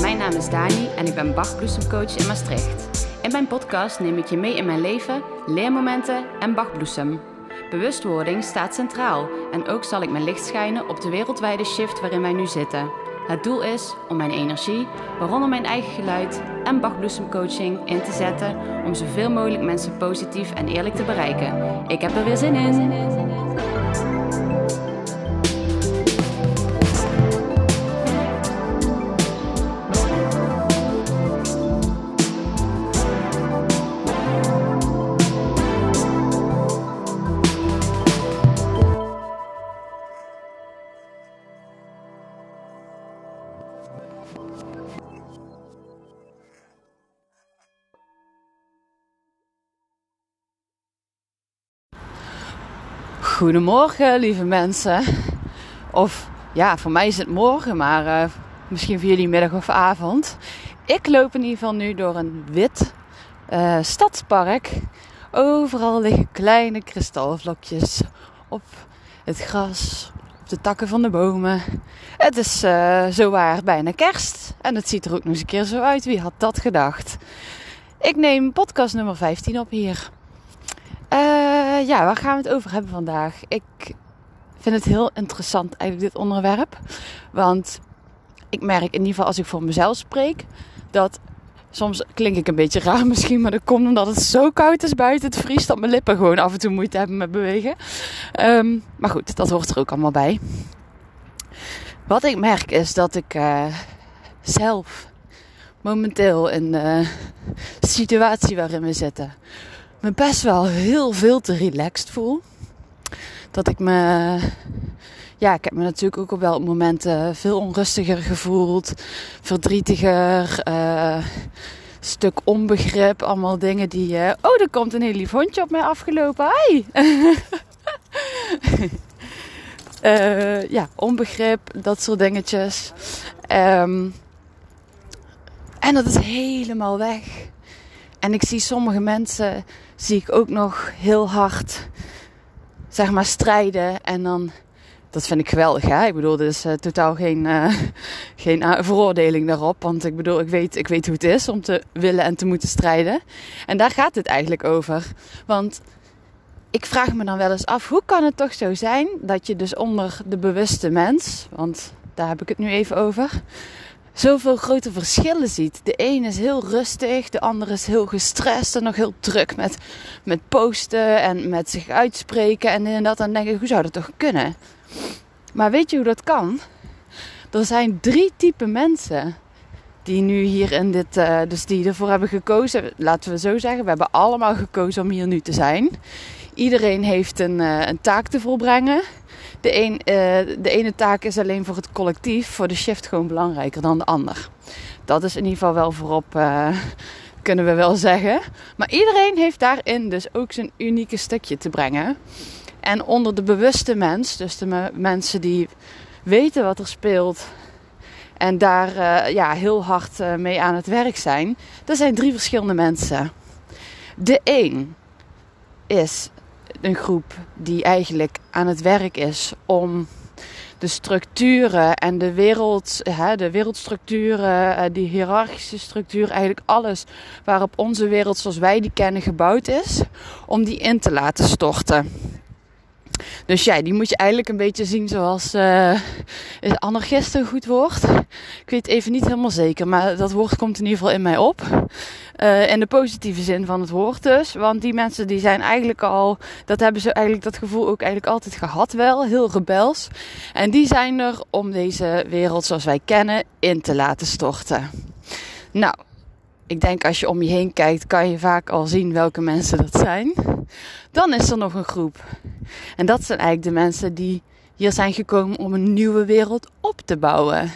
Mijn naam is Dani en ik ben Bachbloesemcoach in Maastricht. In mijn podcast neem ik je mee in mijn leven, leermomenten en Bachbloesem. Bewustwording staat centraal en ook zal ik mijn licht schijnen op de wereldwijde shift waarin wij nu zitten. Het doel is om mijn energie, waaronder mijn eigen geluid en Bachbloesemcoaching in te zetten om zoveel mogelijk mensen positief en eerlijk te bereiken. Ik heb er weer zin in. Goedemorgen, lieve mensen. Of ja, voor mij is het morgen, maar uh, misschien voor jullie middag of avond. Ik loop in ieder geval nu door een wit uh, stadspark. Overal liggen kleine kristalvlokjes op het gras, op de takken van de bomen. Het is uh, zowaar bijna kerst en het ziet er ook nog eens een keer zo uit. Wie had dat gedacht? Ik neem podcast nummer 15 op hier. Uh, ja, waar gaan we het over hebben vandaag? Ik vind het heel interessant eigenlijk dit onderwerp. Want ik merk in ieder geval als ik voor mezelf spreek... dat soms klink ik een beetje raar misschien... maar dat komt omdat het zo koud is buiten. Het vriest dat mijn lippen gewoon af en toe moeite hebben met bewegen. Um, maar goed, dat hoort er ook allemaal bij. Wat ik merk is dat ik uh, zelf momenteel in de situatie waarin we zitten me best wel heel veel te relaxed voel. Dat ik me. Ja, ik heb me natuurlijk ook op wel momenten veel onrustiger gevoeld. Verdrietiger. Uh, stuk onbegrip. Allemaal dingen die. Uh, oh, er komt een heel lief hondje op mij afgelopen. Hi! uh, ja, onbegrip. Dat soort dingetjes. Um, en dat is helemaal weg. En ik zie sommige mensen, zie ik ook nog heel hard, zeg maar, strijden. En dan, dat vind ik geweldig, hè. Ik bedoel, uh, totaal geen, uh, geen veroordeling daarop. Want ik bedoel, ik weet, ik weet hoe het is om te willen en te moeten strijden. En daar gaat het eigenlijk over. Want ik vraag me dan wel eens af, hoe kan het toch zo zijn dat je dus onder de bewuste mens, want daar heb ik het nu even over zoveel grote verschillen ziet. De een is heel rustig, de ander is heel gestrest en nog heel druk met, met posten en met zich uitspreken en en dat. Dan denk ik, hoe zou dat toch kunnen? Maar weet je hoe dat kan? Er zijn drie typen mensen die nu hier in dit, uh, dus die ervoor hebben gekozen. Laten we zo zeggen, we hebben allemaal gekozen om hier nu te zijn. Iedereen heeft een, uh, een taak te volbrengen de, uh, de ene taak is alleen voor het collectief, voor de shift gewoon belangrijker dan de ander. Dat is in ieder geval wel voorop, uh, kunnen we wel zeggen. Maar iedereen heeft daarin dus ook zijn unieke stukje te brengen. En onder de bewuste mens, dus de mensen die weten wat er speelt en daar ja, heel hard mee aan het werk zijn, er zijn drie verschillende mensen. De een is een groep die eigenlijk aan het werk is om de structuren en de wereld, hè, de wereldstructuren, eh, die hiërarchische structuur, eigenlijk alles waarop onze wereld zoals wij die kennen gebouwd is, om die in te laten storten. Dus ja, die moet je eigenlijk een beetje zien zoals uh, is anarchist een goed woord. Ik weet even niet helemaal zeker, maar dat woord komt in ieder geval in mij op. Uh, in de positieve zin van het woord dus. Want die mensen die zijn eigenlijk al, dat hebben ze eigenlijk dat gevoel ook eigenlijk altijd gehad wel. Heel rebels. En die zijn er om deze wereld zoals wij kennen in te laten storten. Nou, ik denk als je om je heen kijkt, kan je vaak al zien welke mensen dat zijn. Dan is er nog een groep. En dat zijn eigenlijk de mensen die hier zijn gekomen om een nieuwe wereld op te bouwen.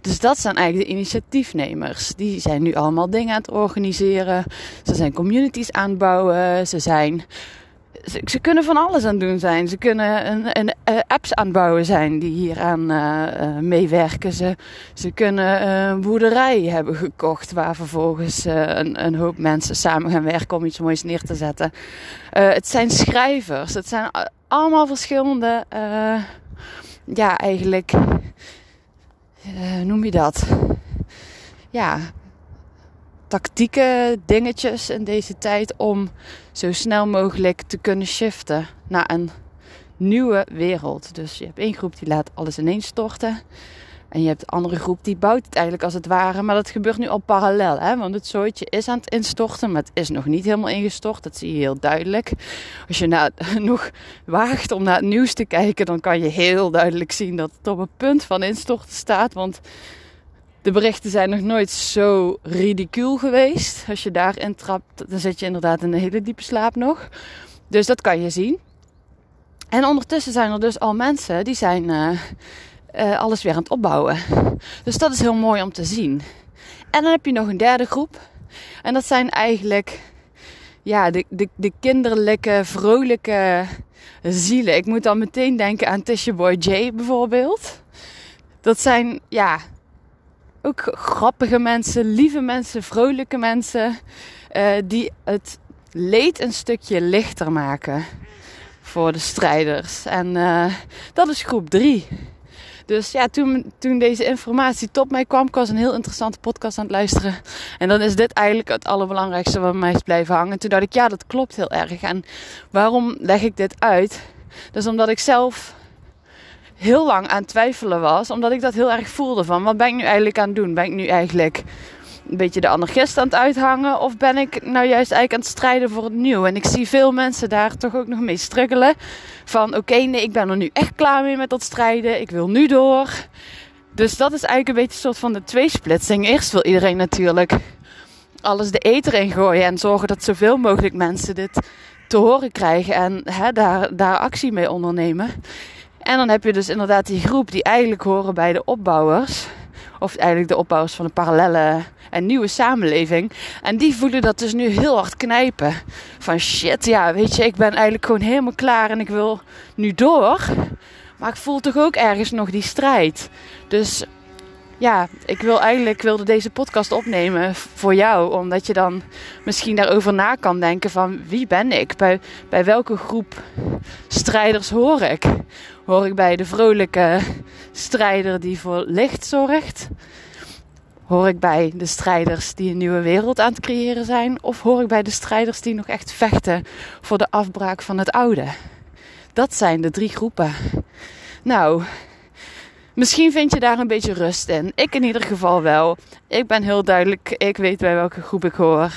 Dus dat zijn eigenlijk de initiatiefnemers. Die zijn nu allemaal dingen aan het organiseren. Ze zijn communities aan het bouwen. Ze zijn ze, kunnen van alles aan doen zijn. Ze kunnen een, een, een apps aanbouwen zijn die hier aan uh, meewerken. Ze, ze kunnen een boerderij hebben gekocht waar vervolgens een, een, hoop mensen samen gaan werken om iets moois neer te zetten. het zijn schrijvers. Het zijn allemaal verschillende, ja, eigenlijk, noem je dat? Ja, tactieke dingetjes in deze tijd om zo snel mogelijk te kunnen shiften naar een nieuwe wereld. Dus je hebt één groep die laat alles ineens storten. En je hebt de andere groep die bouwt het eigenlijk als het ware. Maar dat gebeurt nu al parallel. Hè? Want het zooitje is aan het instorten. Maar het is nog niet helemaal ingestort. Dat zie je heel duidelijk. Als je nou nog waagt om naar het nieuws te kijken. Dan kan je heel duidelijk zien dat het op een punt van instorten staat. Want de berichten zijn nog nooit zo ridicuul geweest. Als je daarin trapt, dan zit je inderdaad in een hele diepe slaap nog. Dus dat kan je zien. En ondertussen zijn er dus al mensen die zijn uh, uh, alles weer aan het opbouwen. Dus dat is heel mooi om te zien. En dan heb je nog een derde groep. En dat zijn eigenlijk ja, de, de, de kinderlijke, vrolijke zielen. Ik moet dan meteen denken aan Tisha Boy J bijvoorbeeld. Dat zijn ja, ook grappige mensen, lieve mensen, vrolijke mensen. Uh, die het leed een stukje lichter maken voor de strijders. En uh, dat is groep 3. Dus ja, toen, toen deze informatie tot mij kwam, ik was een heel interessante podcast aan het luisteren. En dan is dit eigenlijk het allerbelangrijkste wat mij is blijven hangen. Toen dacht ik, ja, dat klopt heel erg. En waarom leg ik dit uit? Dus omdat ik zelf heel lang aan twijfelen was. Omdat ik dat heel erg voelde van wat ben ik nu eigenlijk aan het doen? Ben ik nu eigenlijk een beetje de anarchist aan het uithangen? Of ben ik nou juist eigenlijk aan het strijden voor het nieuw? En ik zie veel mensen daar toch ook nog mee struggelen. Van oké, nee, ik ben er nu echt klaar mee met dat strijden. Ik wil nu door. Dus dat is eigenlijk een beetje een soort van de tweesplitsing. Eerst wil iedereen natuurlijk alles de eter in gooien. En zorgen dat zoveel mogelijk mensen dit te horen krijgen. En hè, daar, daar actie mee ondernemen. En dan heb je dus inderdaad die groep die eigenlijk horen bij de opbouwers. Of eigenlijk de opbouwers van een parallele en nieuwe samenleving. En die voelen dat dus nu heel hard knijpen. Van shit, ja, weet je, ik ben eigenlijk gewoon helemaal klaar en ik wil nu door. Maar ik voel toch ook ergens nog die strijd. Dus ja, ik wil eigenlijk wilde deze podcast opnemen voor jou. Omdat je dan misschien daarover na kan denken van wie ben ik? Bij, bij welke groep strijders hoor ik? Hoor ik bij de vrolijke strijder die voor licht zorgt? Hoor ik bij de strijders die een nieuwe wereld aan het creëren zijn? Of hoor ik bij de strijders die nog echt vechten voor de afbraak van het oude? Dat zijn de drie groepen. Nou, Misschien vind je daar een beetje rust in. Ik in ieder geval wel. Ik ben heel duidelijk, ik weet bij welke groep ik hoor.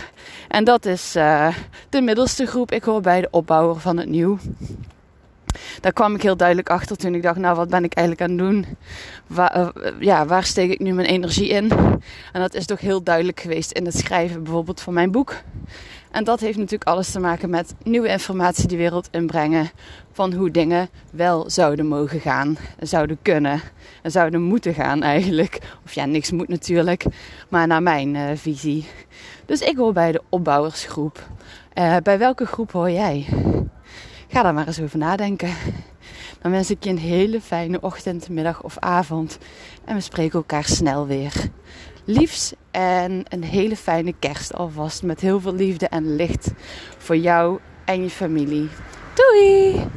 En dat is uh, de middelste groep. Ik hoor bij de opbouwer van het nieuw. Daar kwam ik heel duidelijk achter toen ik dacht, nou wat ben ik eigenlijk aan het doen? Waar, uh, ja, waar steek ik nu mijn energie in? En dat is toch heel duidelijk geweest in het schrijven bijvoorbeeld van mijn boek. En dat heeft natuurlijk alles te maken met nieuwe informatie die wereld inbrengen. Van hoe dingen wel zouden mogen gaan, zouden kunnen en zouden moeten gaan eigenlijk. Of ja, niks moet natuurlijk, maar naar mijn uh, visie. Dus ik hoor bij de opbouwersgroep. Uh, bij welke groep hoor jij? Ga daar maar eens over nadenken. Dan wens ik je een hele fijne ochtend, middag of avond. En we spreken elkaar snel weer liefs en een hele fijne kerst alvast. Met heel veel liefde en licht voor jou en je familie. Doei!